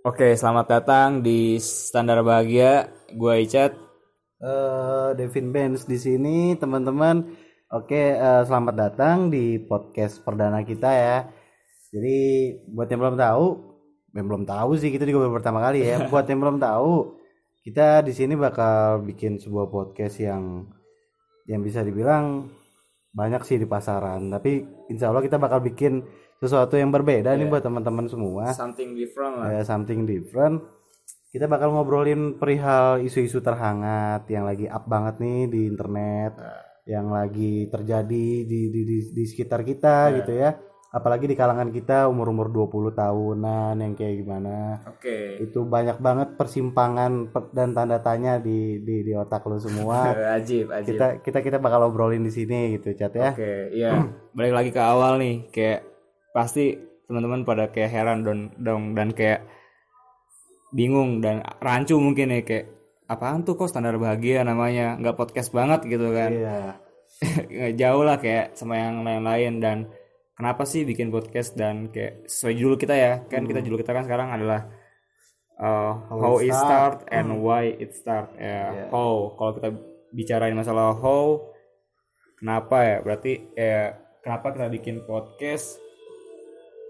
Oke, selamat datang di Standar Bahagia. Gua Icat. eh Devin Benz di sini teman-teman. Oke, eh, selamat datang di podcast perdana kita ya. Jadi buat yang belum tahu, yang belum tahu sih kita juga baru pertama kali ya. buat yang belum tahu, kita di sini bakal bikin sebuah podcast yang yang bisa dibilang banyak sih di pasaran. Tapi insya Allah kita bakal bikin sesuatu yang berbeda nih buat teman-teman semua Something different lah. ya something different kita bakal ngobrolin perihal isu-isu terhangat yang lagi up banget nih di internet yang lagi terjadi di di, di, di sekitar kita gitu ya apalagi di kalangan kita umur-umur 20 tahunan yang kayak gimana Oke. itu banyak banget persimpangan per- dan tanda tanya di di, di otak lo semua Ajib, ajib. kita kita kita bakal obrolin di sini gitu chat ya Oke, iya. Balik lagi ke awal nih, kayak pasti teman-teman pada kayak heran dong, dong dan kayak bingung dan rancu mungkin ya kayak apaan tuh kok standar bahagia namanya? Nggak podcast banget gitu kan. Iya. Jauh lah kayak sama yang lain-lain dan kenapa sih bikin podcast dan kayak sesuai judul kita ya. Kan kita judul kita kan sekarang adalah uh, how, it start and why it start. Ya how. Kalau kita bicarain masalah how kenapa ya? Berarti ya kenapa kita bikin podcast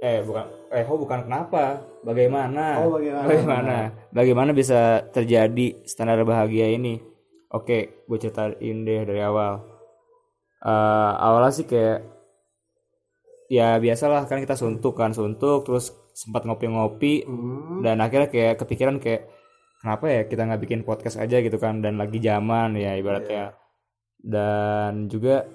eh bukan eh how bukan kenapa? Bagaimana? Oh, bagaimana? bagaimana? Bagaimana bisa terjadi standar bahagia ini? Oke gue ceritain deh dari awal. Eh, awalnya sih kayak ya biasalah kan kita suntuk kan suntuk terus sempat ngopi-ngopi Hmm. dan akhirnya kayak kepikiran kayak kenapa ya kita nggak bikin podcast aja gitu kan dan lagi zaman ya ibaratnya. Dan juga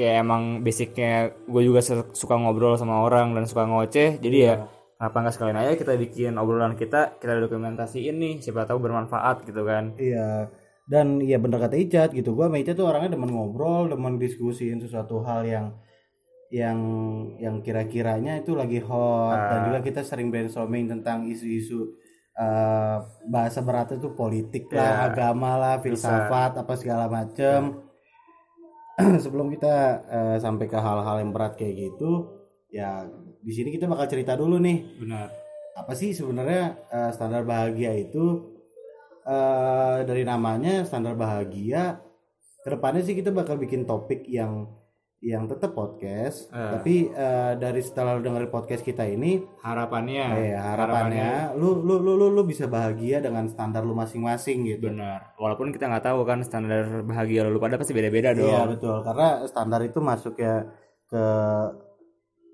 kayak emang basicnya gue juga suka ngobrol sama orang dan suka ngoceh jadi ya kenapa nggak sekalian aja kita bikin obrolan kita kita dokumentasiin nih siapa tahu bermanfaat gitu kan. Iya. Dan iya bener kata Icat gitu. Gua sama Icat tuh orangnya demen ngobrol, demen diskusiin sesuatu hal yang yang yang kira-kiranya itu lagi hot. Dan juga kita sering brainstorming tentang isu-isu eh, bahasa beratnya tuh politik lah, agama lah, filsafat apa segala macem. Sebelum kita eh, sampai ke hal-hal yang berat kayak gitu, ya di sini kita bakal cerita dulu nih. Benar. Apa sih sebenarnya eh, standar bahagia itu? Eh dari namanya standar bahagia ke depannya sih kita bakal bikin topik yang yang tetap podcast tapi eh, dari setelah lu dengerin podcast kita ini harapannya. eh, harapannya lu, lu lu lu lu bisa bahagia dengan standar lu masing-masing gitu. Benar. Walaupun kita nggak tahu kan standar bahagia lu pada pasti beda-beda dong. iya betul. Karena standar itu masuk ya ke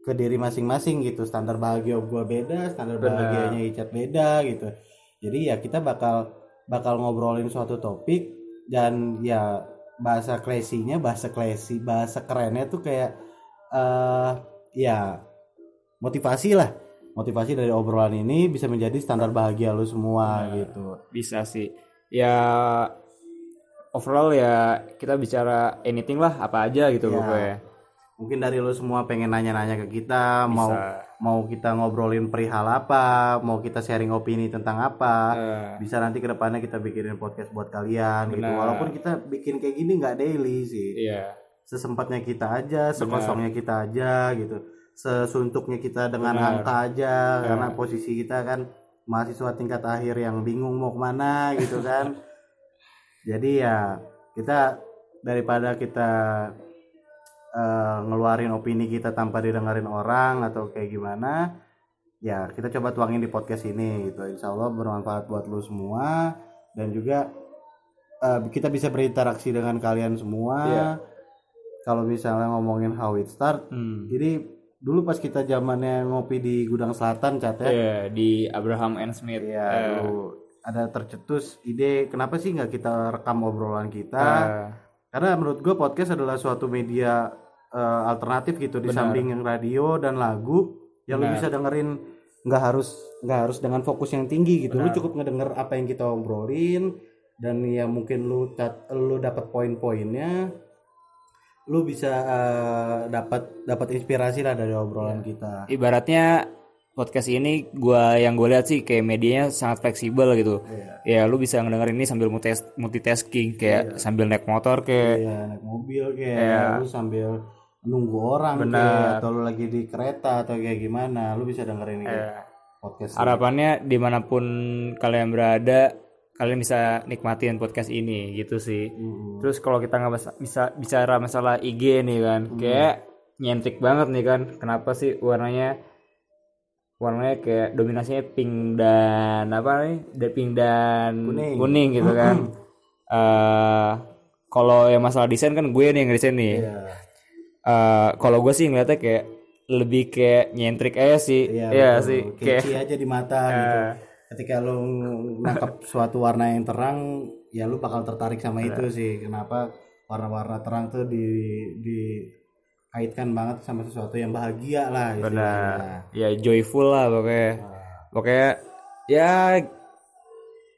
ke diri masing-masing gitu. Standar bahagia gue beda standar bahagianya Icat beda gitu. Jadi ya kita bakal bakal ngobrolin suatu topik dan ya bahasa klasinya bahasa klasi bahasa kerennya tuh kayak eh ya motivasi lah. Motivasi dari obrolan ini bisa menjadi standar bahagia lu semua gitu. bisa sih. Ya overall ya kita bicara anything lah apa aja gitu Ya. pokoknya mungkin dari lu semua pengen nanya-nanya ke kita mau mau kita ngobrolin perihal apa mau kita sharing opini tentang apa Eh, bisa nanti ke depannya kita bikinin podcast buat kalian gitu. Walaupun kita bikin kayak gini nggak daily sih. Iya. Sesempatnya kita aja sekosongnya kita aja gitu. Sesuntuknya kita dengan angka aja karena posisi kita kan mahasiswa tingkat akhir yang bingung mau ke mana gitu kan. Jadi ya kita daripada kita eh, ngeluarin opini kita tanpa didengarin orang atau kayak gimana ya kita coba tuangin di podcast ini gitu. Insya Allah bermanfaat buat lu semua dan juga eh, kita bisa berinteraksi dengan kalian semua. Kalau misalnya ngomongin how it start hmm. jadi dulu pas kita zamannya ngopi di gudang selatan cat ya? Iya, di Abraham and Smith. Ya dulu ada tercetus ide kenapa sih nggak kita rekam obrolan kita? Eh, karena menurut gue podcast adalah suatu media eh, alternatif gitu di samping yang radio dan lagu yang lu bisa dengerin nggak harus nggak harus dengan fokus yang tinggi gitu. Lu cukup ngedenger apa yang kita obrolin dan ya mungkin lu cat- lu dapat poin-poinnya lu bisa eh, dapat dapat inspirasi lah dari obrolan kita. Ibaratnya podcast ini gua yang gue lihat sih kayak medianya sangat fleksibel gitu. Ya lu bisa ngedengerin ini sambil multitas- multitasking kayak sambil naik motor kayak Iya, naik mobil kayak lu sambil nunggu orang kayak atau lu lagi di kereta atau kayak gimana, lu bisa dengerin ini. podcast harapannya di mana pun kalian berada kalian bisa nikmatin podcast ini gitu sih. Hmm. terus kalau kita nggak bisa, bicara masalah IG nih kan kayak nyentik banget nih kan kenapa sih warnanya warnanya kayak dominasinya pink dan apa nih Da- pink dan Kuning. gitu kan eh kalau yang masalah desain kan gue nih yang ngedesain nih Iya. Eh, kalau gue sih ngeliatnya kayak lebih kayak nyentrik aja sih Iya, Iya betul. sih kayak aja di mata gitu. Ketika lu nangkep suatu warna yang terang, ya lu bakal tertarik sama Iya. itu sih. Kenapa warna-warna terang tuh di dikaitkan banget sama sesuatu yang bahagia lah istilahnya. ya joyful lah pokoknya Nah. pokoknya ya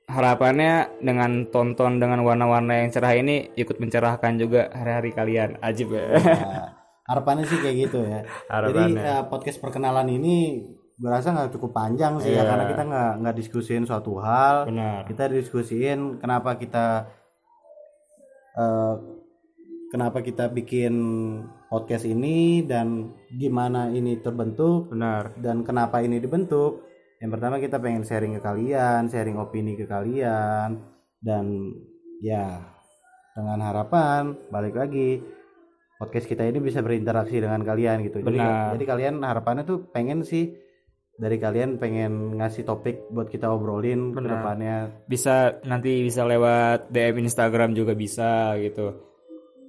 harapannya dengan tonton dengan warna-warna yang cerah ini ikut mencerahkan juga hari-hari kalian ajib ya Nah, harapannya sih kayak gitu ya. Jadi Harapannya. eh, podcast perkenalan ini gue rasa nggak cukup panjang sih ya Iya. karena kita nggak nggak diskusiin suatu hal. benar kita diskusiin kenapa kita eh, kenapa kita bikin podcast ini dan gimana ini terbentuk benar. dan kenapa ini dibentuk. Yang pertama kita pengen sharing ke kalian sharing opini ke kalian. Dan ya dengan harapan balik lagi podcast kita ini bisa berinteraksi dengan kalian gitu. Jadi Benar. jadi kalian harapannya tuh pengen sih dari kalian pengen ngasih topik buat kita obrolin Benar. depannya. Bisa nanti bisa lewat DM Instagram juga bisa gitu.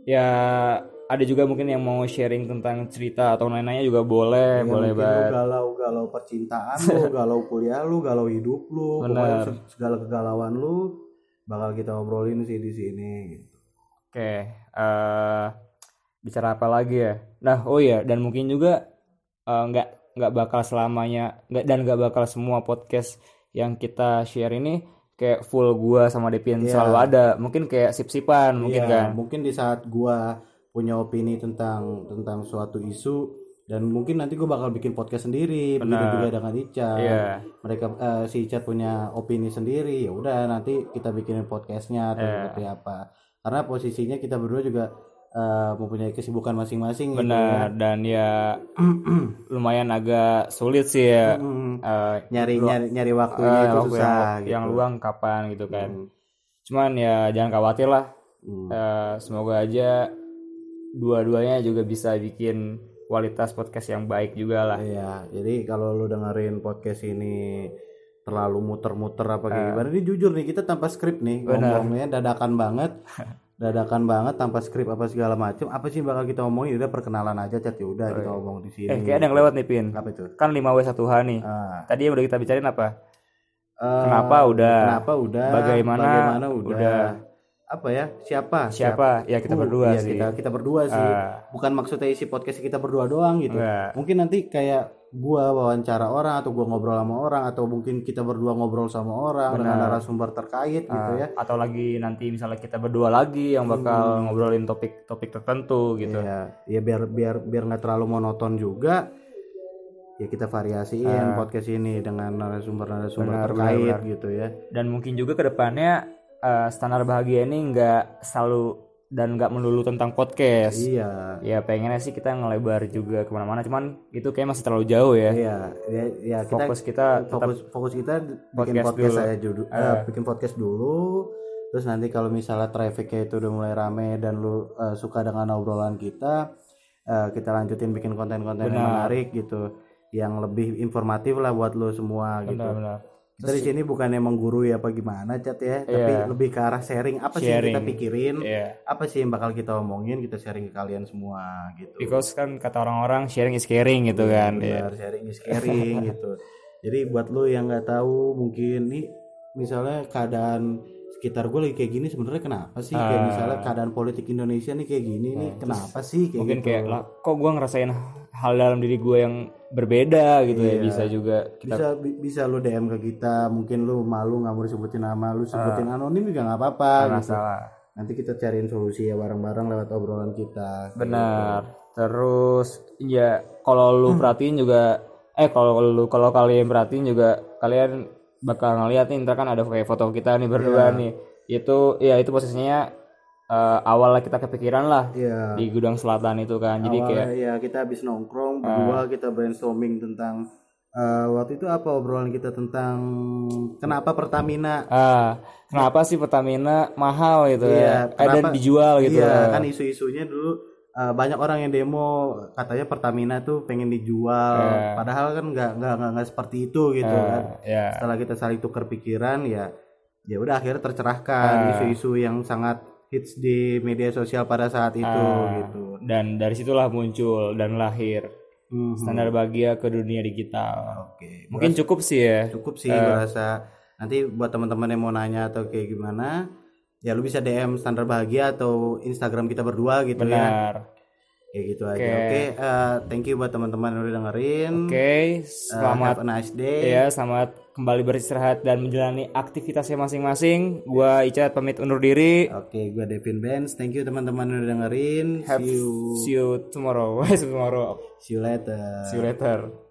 Ya ada juga mungkin yang mau sharing tentang cerita atau lain-lainnya juga boleh Ya, boleh banget lu galau galau percintaan lu galau kuliah lu galau hidup lu pokoknya se- segala kegalauan lu bakal kita obrolin sih di sini gitu. Oke, eh bicara apa lagi ya? Nah, oh iya, dan mungkin juga eh, nggak nggak bakal selamanya nggak dan nggak bakal semua podcast yang kita share ini kayak full gua sama Devin Iya. selalu ada. Mungkin kayak sip-sipan mungkin Iya, kan. mungkin di saat gua punya opini tentang tentang suatu isu dan mungkin nanti gua bakal bikin podcast sendiri begitu juga dengan Ica Iya, mereka eh, si Ica punya opini sendiri ya udah nanti kita bikinin podcastnya atau Iya. seperti apa karena posisinya kita berdua juga eh, mempunyai kesibukan masing-masing gitu ya. benar dan ya lumayan agak sulit sih ya. Mm. eh, nyari nyari nyari waktunya eh, itu waktu susah yang, gitu. yang luang kapan gitu kan. Hmm. Cuman ya jangan khawatir lah. Hmm. Eh, semoga aja dua-duanya juga bisa bikin kualitas podcast yang baik juga lah. Iya, jadi kalau lu dengerin podcast ini terlalu muter-muter apa kayak Eh. gimana, ini jujur nih kita tanpa skrip nih Benar. ngomongnya dadakan banget, dadakan banget tanpa skrip apa segala macam. Apa sih bakal kita omongin? Udah perkenalan aja cat ya udah kita omong di sini. Eh, kayak ada yang lewat nih Pin. Apa itu? Kan 5W1H nih. Ah, Tadi yang udah kita bicarain apa? eh, Kenapa udah? Kenapa udah? Bagaimana? Bagaimana udah? Udah. Apa ya? Siapa? Siapa? Ya kita Uh, berdua iya, sih. Kita kita berdua sih. Ah, Bukan maksudnya isi podcast kita berdua doang gitu. enggak. mungkin nanti kayak gua wawancara orang atau gua ngobrol sama orang atau mungkin kita berdua ngobrol sama orang dengan Benar. narasumber terkait gitu Ah, ya Atau lagi nanti misalnya kita berdua lagi yang bakal Hmm. ngobrolin topik-topik tertentu gitu. ya ya biar biar biar nggak terlalu monoton juga ya kita variasiin podcast ini dengan narasumber-narasumber. Benar, terkait benar, gitu ya Dan mungkin juga ke eh, standar bahagia ini nggak selalu dan nggak melulu tentang podcast. iya Ya pengennya sih kita ngelebar juga ke mana-mana, cuman itu kayak masih terlalu jauh ya. iya ya, ya kita Fokus kita tetap fokus fokus kita bikin Podcast podcast, dulu. saya dulu eh, bikin podcast dulu terus nanti kalau misalnya trafficnya itu udah mulai rame dan lu eh, suka dengan obrolan kita eh, kita lanjutin bikin konten-konten yang Benar. menarik gitu yang lebih informatif lah buat lu semua gitu benar-benar. Di sini bukannya menggurui apa gimana cat ya tapi Iya. lebih ke arah sharing apa sih yang kita Sharing. pikirin Iya. apa sih yang bakal kita omongin kita sharing ke kalian semua gitu Because kan kata orang-orang sharing is caring gitu kan. Iya. benar sharing is caring gitu jadi buat lo yang nggak tahu mungkin nih misalnya keadaan sekitar gue lagi kayak gini sebenarnya kenapa sih kayak Ah. misalnya keadaan politik Indonesia nih kayak gini nih kenapa sih kayak Mungkin gitu kayak lah kok gua ngerasain hal dalam diri gue yang berbeda gitu ya Iya. bisa juga kita bisa bi- bisa lo DM ke kita mungkin lo malu nggak mau disebutin nama lu sebutin Ah. anonim juga nggak apa-apa gitu nanti kita cariin solusi ya bareng-bareng lewat obrolan kita Benar. Terus ya kalau lu Hmm. perhatiin juga eh kalau lu kalau kalian perhatiin juga kalian bakal ngeliat nih ntar kan ada kayak foto kita nih berdua Iya. nih. Itu ya itu posisinya eh, awalnya kita kepikiran lah Iya. di gudang selatan itu kan. Jadi kayak ya kita habis nongkrong berdua kita brainstorming tentang Eh, waktu itu apa obrolan kita tentang kenapa Pertamina Ah, kenapa sih Pertamina mahal gitu Iya, ya? Eh, dan kenapa- dijual gitu. Iya, kan isu-isunya dulu eh, banyak orang yang demo katanya Pertamina tuh pengen dijual, Iya. padahal kan nggak nggak nggak seperti itu gitu kan. Ah, ya. Setelah kita saling tukar pikiran ya ya udah akhirnya Ah. tercerahkan isu-isu yang sangat hits di media sosial pada saat itu Ah. gitu. Dan dari situlah muncul dan lahir Mhm. standar bahagia ke dunia digital. Oke, Mungkin cukup sih ya. cukup sih rasa. Nanti buat teman-teman yang mau nanya atau kayak gimana, ya lu bisa DM standar bahagia atau Instagram kita berdua gitu ya. Benar. Kayak gitu aja. Oke, eh, thank you buat teman-teman yang udah dengerin. Oke, Eh, selamat have a nice day. ya, selamat kembali beristirahat dan menjalani aktivitasnya masing-masing. Gua Icat pamit undur diri. Oke, gue Devin Benz. Thank you teman-teman udah dengerin. Have See you, see you tomorrow. See you tomorrow. see you later. See you later.